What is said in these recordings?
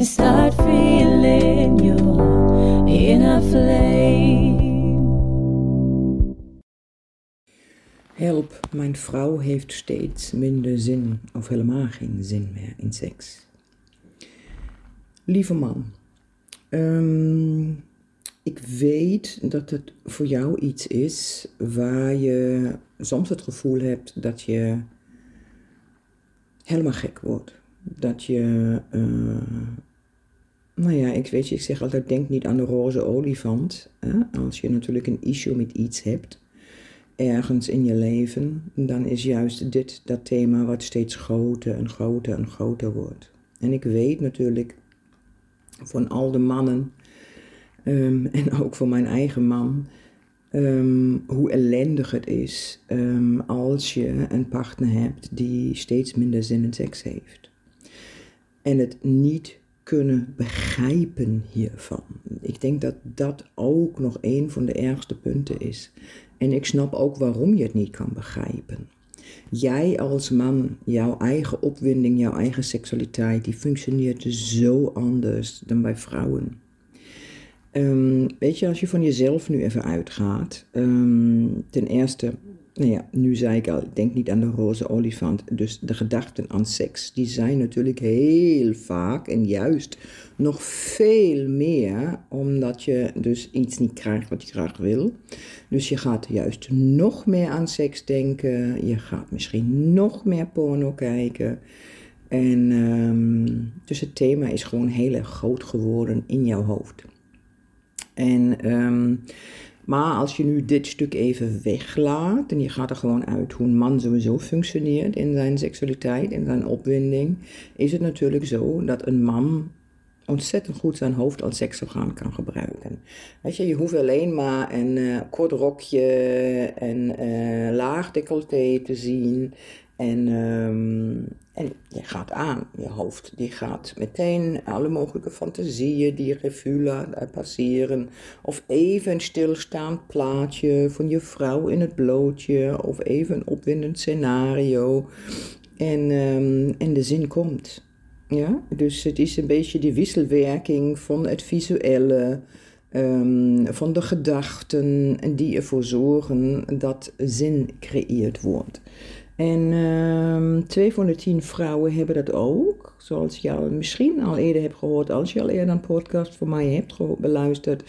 and start feeling your inner flame. Help, mijn vrouw heeft steeds minder zin of helemaal geen zin meer in seks. Lieve man, ehm, ik weet dat het voor jou iets is waar je soms het gevoel hebt dat je helemaal gek wordt. Dat je, uh, nou ja, ik weet je, ik zeg altijd, denk niet aan de roze olifant. Hè? Als je natuurlijk een issue met iets hebt, ergens in je leven, dan is juist dit dat thema wat steeds groter en groter en groter wordt. En ik weet natuurlijk van al de mannen um, en ook voor mijn eigen man, um, hoe ellendig het is um, als je een partner hebt die steeds minder zin in seks heeft. En het niet kunnen begrijpen hiervan. Ik denk dat dat ook nog een van de ergste punten is. En ik snap ook waarom je het niet kan begrijpen. Jij als man, jouw eigen opwinding, jouw eigen seksualiteit, die functioneert zo anders dan bij vrouwen. Um, weet je, als je van jezelf nu even uitgaat, um, ten eerste, nou ja, nu zei ik al, ik denk niet aan de roze olifant. Dus de gedachten aan seks, die zijn natuurlijk heel vaak en juist nog veel meer, omdat je dus iets niet krijgt wat je graag wil. Dus je gaat juist nog meer aan seks denken, je gaat misschien nog meer porno kijken. En um, dus het thema is gewoon heel erg groot geworden in jouw hoofd. En, um, maar als je nu dit stuk even weglaat en je gaat er gewoon uit hoe een man sowieso functioneert in zijn seksualiteit, in zijn opwinding, is het natuurlijk zo dat een man ontzettend goed zijn hoofd als seksorgaan kan gebruiken. Weet je, je hoeft alleen maar een uh, kort rokje en uh, laag decolleté te zien en, um, en je gaat aan, je hoofd die gaat meteen alle mogelijke fantasieën die revue passeren. Of even een stilstaand plaatje van je vrouw in het blootje. Of even een opwindend scenario. En, um, en de zin komt. Ja? Dus het is een beetje die wisselwerking van het visuele. Um, van de gedachten die ervoor zorgen dat zin gecreëerd wordt. En um, twee van de tien vrouwen hebben dat ook. Zoals je al misschien al eerder hebt gehoord, als je al eerder een podcast van mij hebt beluisterd,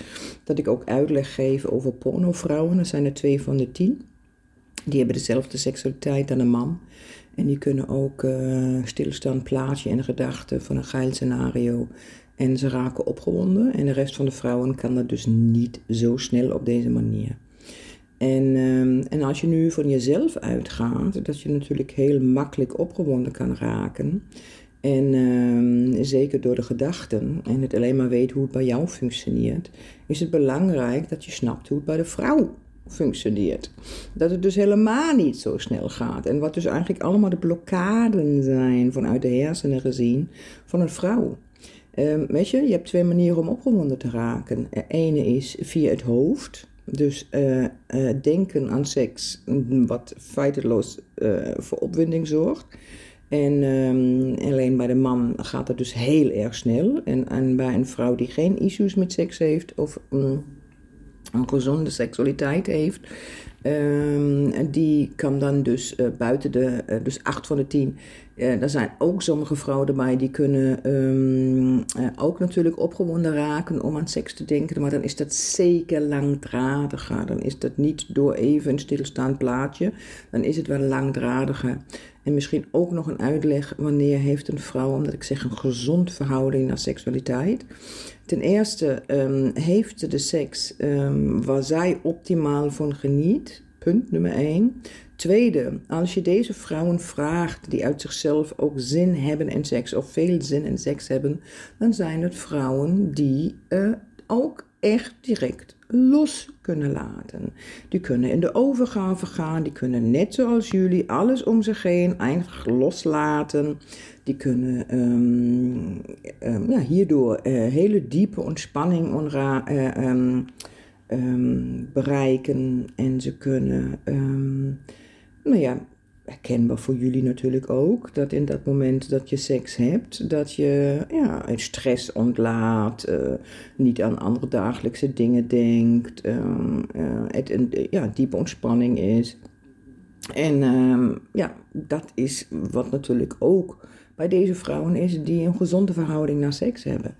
dat ik ook uitleg geef over pornovrouwen. Dat zijn er twee van de tien. Die hebben dezelfde seksualiteit aan een man. En die kunnen ook uh, stilstaan plaatje en gedachten van een geil scenario. En ze raken opgewonden. En de rest van de vrouwen kan dat dus niet zo snel op deze manier. En, um, en als je nu van jezelf uitgaat, dat je natuurlijk heel makkelijk opgewonden kan raken. En um, zeker door de gedachten en het alleen maar weet hoe het bij jou functioneert, is het belangrijk dat je snapt hoe het bij de vrouw functioneert. Dat het dus helemaal niet zo snel gaat. En wat dus eigenlijk allemaal de blokkaden zijn vanuit de hersenen gezien van een vrouw. Um, weet je, je hebt twee manieren om opgewonden te raken. De ene is via het hoofd. Dus uh, uh, denken aan seks, wat feiteloos uh, voor opwinding zorgt. En um, alleen bij de man gaat het dus heel erg snel. En, en bij een vrouw die geen issues met seks heeft of um, een gezonde seksualiteit heeft, um, die kan dan dus buiten de, dus 8 van de 10 uh, er zijn ook sommige vrouwen erbij die kunnen uh, ook natuurlijk opgewonden raken om aan seks te denken. Maar dan is dat zeker langdradiger. Dan is dat niet door even een stilstaand plaatje. Dan is het wel langdradiger. En misschien ook nog een uitleg wanneer heeft een vrouw, omdat ik zeg een gezond verhouding naar seksualiteit. Ten eerste um, heeft de seks um, waar zij optimaal van geniet Punt nummer 1. Tweede, als je deze vrouwen vraagt die uit zichzelf ook zin hebben in seks of veel zin in seks hebben, dan zijn het vrouwen die uh, ook echt direct los kunnen laten. Die kunnen in de overgave gaan, die kunnen net zoals jullie alles om zich heen einfach loslaten. Die kunnen um, um, ja, hierdoor uh, hele diepe ontspanning uh, um, bereiken en ze kunnen nou ja, herkenbaar voor jullie natuurlijk ook, dat in dat moment dat je seks hebt, dat je ja, stress ontlaat, uh, niet aan andere dagelijkse dingen denkt, uh, uh, het een ja, diepe ontspanning is. En ehm, ja, dat is wat natuurlijk ook bij deze vrouwen is die een gezonde verhouding naar seks hebben.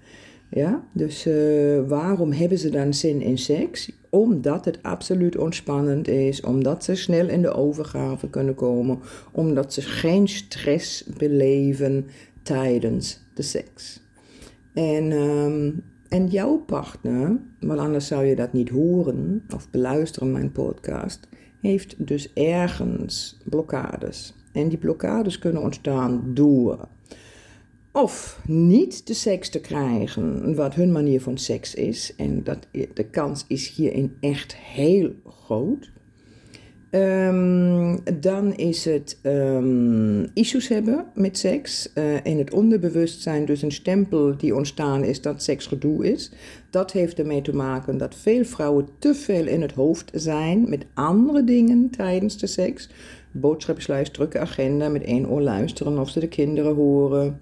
Ja, dus uh, waarom hebben ze dan zin in seks? Omdat het absoluut ontspannend is, omdat ze snel in de overgave kunnen komen, omdat ze geen stress beleven tijdens de seks. En, um, en jouw partner, want anders zou je dat niet horen of beluisteren, mijn podcast, heeft dus ergens blokkades. En die blokkades kunnen ontstaan door of niet de seks te krijgen wat hun manier van seks is. En dat, de kans is hierin echt heel groot. Um, dan is het um, issues hebben met seks. Uh, in het onderbewustzijn dus een stempel die ontstaan is dat seks gedoe is. Dat heeft ermee te maken dat veel vrouwen te veel in het hoofd zijn met andere dingen tijdens de seks. Boodschappenlijst, drukke agenda, met één oor luisteren of ze de kinderen horen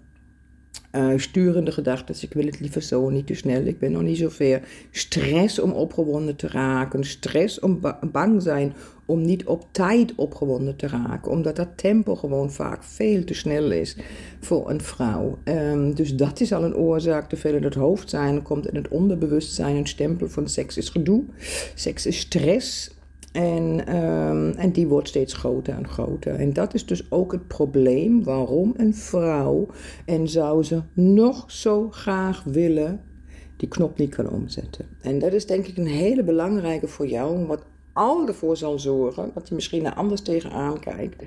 uh, sturende gedachten. Ik wil het liever zo, niet te snel. Ik ben nog niet zo ver. Stress om opgewonden te raken. Stress om bang zijn om niet op tijd opgewonden te raken. Omdat dat tempo gewoon vaak veel te snel is voor een vrouw. Um, dus dat is al een oorzaak. Te veel in het hoofd zijn. komt in het onderbewustzijn een stempel van seks is gedoe. Seks is stress. En, um, en die wordt steeds groter en groter. En dat is dus ook het probleem waarom een vrouw, en zou ze nog zo graag willen, die knop niet kan omzetten. En dat is denk ik een hele belangrijke voor jou, wat al ervoor zal zorgen dat je misschien er anders tegenaan kijkt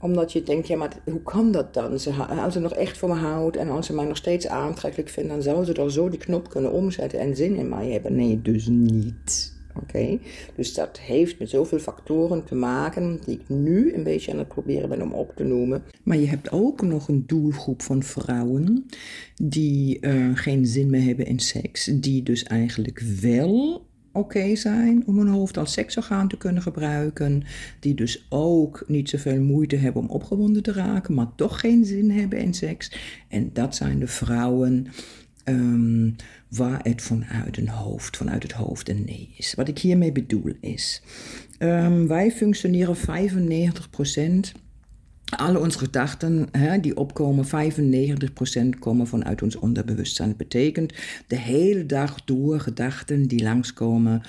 omdat je denkt, ja, maar hoe kan dat dan? Ze, als ze nog echt voor me houdt en als ze mij nog steeds aantrekkelijk vindt, dan zou ze dan zo die knop kunnen omzetten en zin in mij hebben. Nee, dus niet. Oké, dus dat heeft met zoveel factoren te maken die ik nu een beetje aan het proberen ben om op te noemen. Maar je hebt ook nog een doelgroep van vrouwen die uh, geen zin meer hebben in seks, die dus eigenlijk wel oké zijn om hun hoofd als seksorgaan te kunnen gebruiken. Die dus ook niet zoveel moeite hebben om opgewonden te raken, maar toch geen zin hebben in seks. En dat zijn de vrouwen um, waar het vanuit een hoofd, vanuit het hoofd een nee is. Wat ik hiermee bedoel is, um, wij functioneren 95%. Alle onze gedachten hè, die opkomen, 95% komen vanuit ons onderbewustzijn. Dat betekent de hele dag door gedachten die langskomen,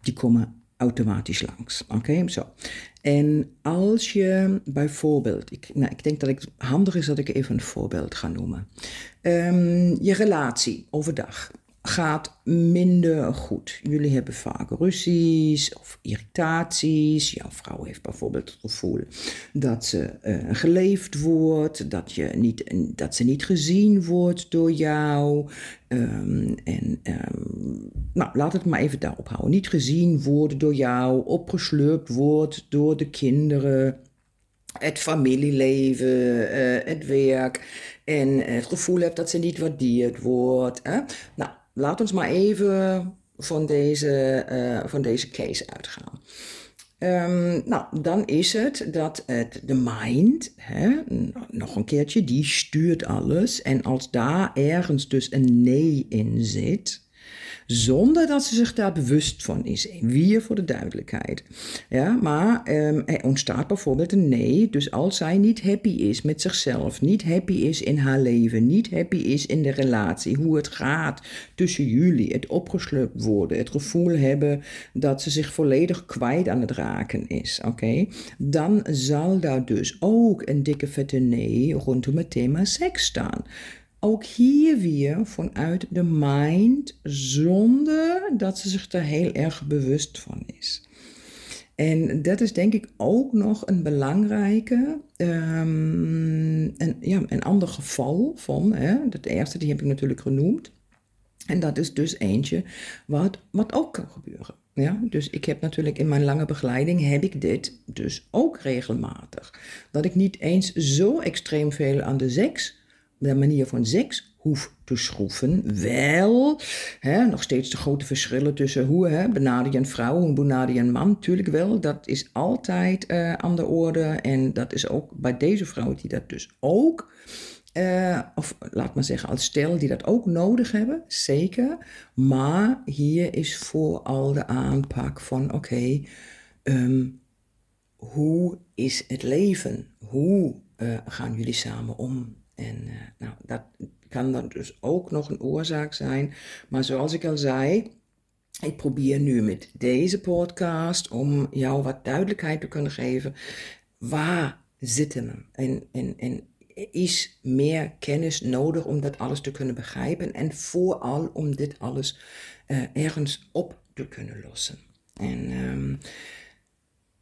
die komen automatisch langs. Oké, zo. En als je bijvoorbeeld, ik, nou, ik denk dat het handig is dat ik even een voorbeeld ga noemen. Um, je relatie overdag gaat minder goed. Jullie hebben vaak ruzies of irritaties. Jouw vrouw heeft bijvoorbeeld het gevoel dat ze uh, geleefd wordt, dat, je niet, dat ze niet gezien wordt door jou. Um, en um, nou, laat het maar even daarop houden. Niet gezien worden door jou, opgeslurpt wordt door de kinderen het familieleven, uh, het werk en het gevoel hebt dat ze niet waardeerd wordt. Nou, laat ons maar even van deze, uh, van deze case uitgaan. Um, nou, dan is het dat het, de mind, hè, nog een keertje, die stuurt alles. En als daar ergens dus een nee in zit, zonder dat ze zich daar bewust van is. Weer voor de duidelijkheid. Ja, maar um, er ontstaat bijvoorbeeld een nee. Dus als zij niet happy is met zichzelf, niet happy is in haar leven, niet happy is in de relatie, hoe het gaat tussen jullie, het opgeslukt worden, het gevoel hebben dat ze zich volledig kwijt aan het raken is, oké, dan zal daar dus ook een dikke vette nee rondom het thema seks staan. Ook hier weer vanuit de mind, zonder dat ze zich er heel erg bewust van is. En dat is denk ik ook nog een belangrijke, um, een, ja, een ander geval van, hè, dat eerste die heb ik natuurlijk genoemd. En dat is dus eentje wat, wat ook kan gebeuren. Ja, dus ik heb natuurlijk in mijn lange begeleiding heb ik dit dus ook regelmatig. Dat ik niet eens zo extreem veel aan de seks, de manier van seks hoef te schroeven. Wel, hè, nog steeds de grote verschillen tussen hoe hè, benader vrouw, hoe benader man. Natuurlijk wel, dat is altijd uh, aan de orde. En dat is ook bij deze vrouw die dat dus ook uh, of laat maar zeggen, als stel die dat ook nodig hebben, zeker. Maar hier is vooral de aanpak van: oké, ehm, hoe is het leven? Hoe uh, gaan jullie samen om? En uh, nou, dat kan dan dus ook nog een oorzaak zijn. Maar zoals ik al zei, ik probeer nu met deze podcast om jou wat duidelijkheid te kunnen geven. Waar zitten we? En, is meer kennis nodig om dat alles te kunnen begrijpen en vooral om dit alles uh, ergens op te kunnen lossen. En um,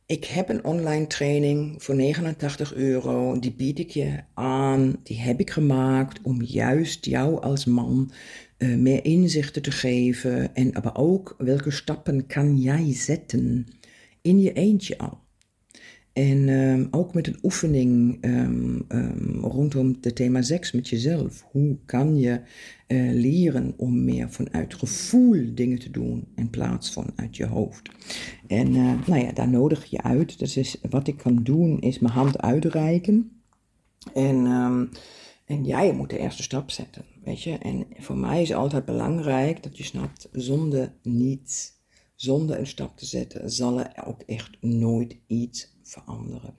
ik heb een online training voor 89 euro, die bied ik je aan, die heb ik gemaakt om juist jou als man uh, meer inzichten te geven en maar ook welke stappen kan jij zetten in je eentje al. En um, ook met een oefening um, um, rondom het thema seks met jezelf. Hoe kan je uh, leren om meer vanuit gevoel dingen te doen in plaats van uit je hoofd? En uh, nou ja, daar nodig je uit. Dus is, wat ik kan doen is mijn hand uitreiken. En, en jij moet de eerste stap zetten, weet je. En voor mij is altijd belangrijk dat je snapt, zonder niets, zonder een stap te zetten, zal er ook echt nooit iets veranderen.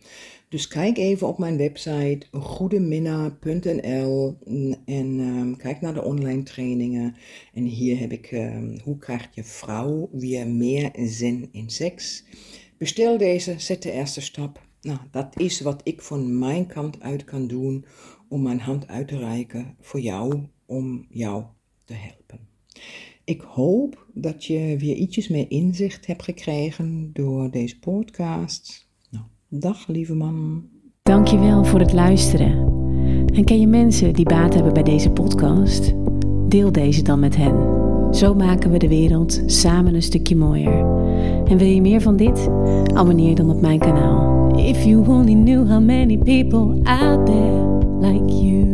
Dus kijk even op mijn website goedeminna.nl en um, kijk naar de online trainingen. En hier heb ik um, hoe krijgt je vrouw weer meer zin in seks. Bestel deze, zet de eerste stap. Nou, dat is wat ik van mijn kant uit kan doen om mijn hand uit te reiken voor jou, om jou te helpen. Ik hoop dat je weer ietsjes meer inzicht hebt gekregen door deze podcast. Dag lieve man. Dankjewel voor het luisteren. En ken je mensen die baat hebben bij deze podcast? Deel deze dan met hen. Zo maken we de wereld samen een stukje mooier. En wil je meer van dit? Abonneer dan op mijn kanaal. If you only knew how many people out there like you.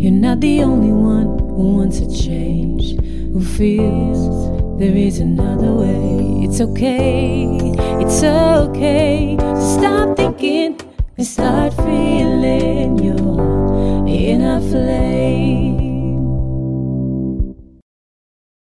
You're not the only one who wants a change. Who feels there is another way. It's okay, it's okay to stop thinking and start feeling your inner flame.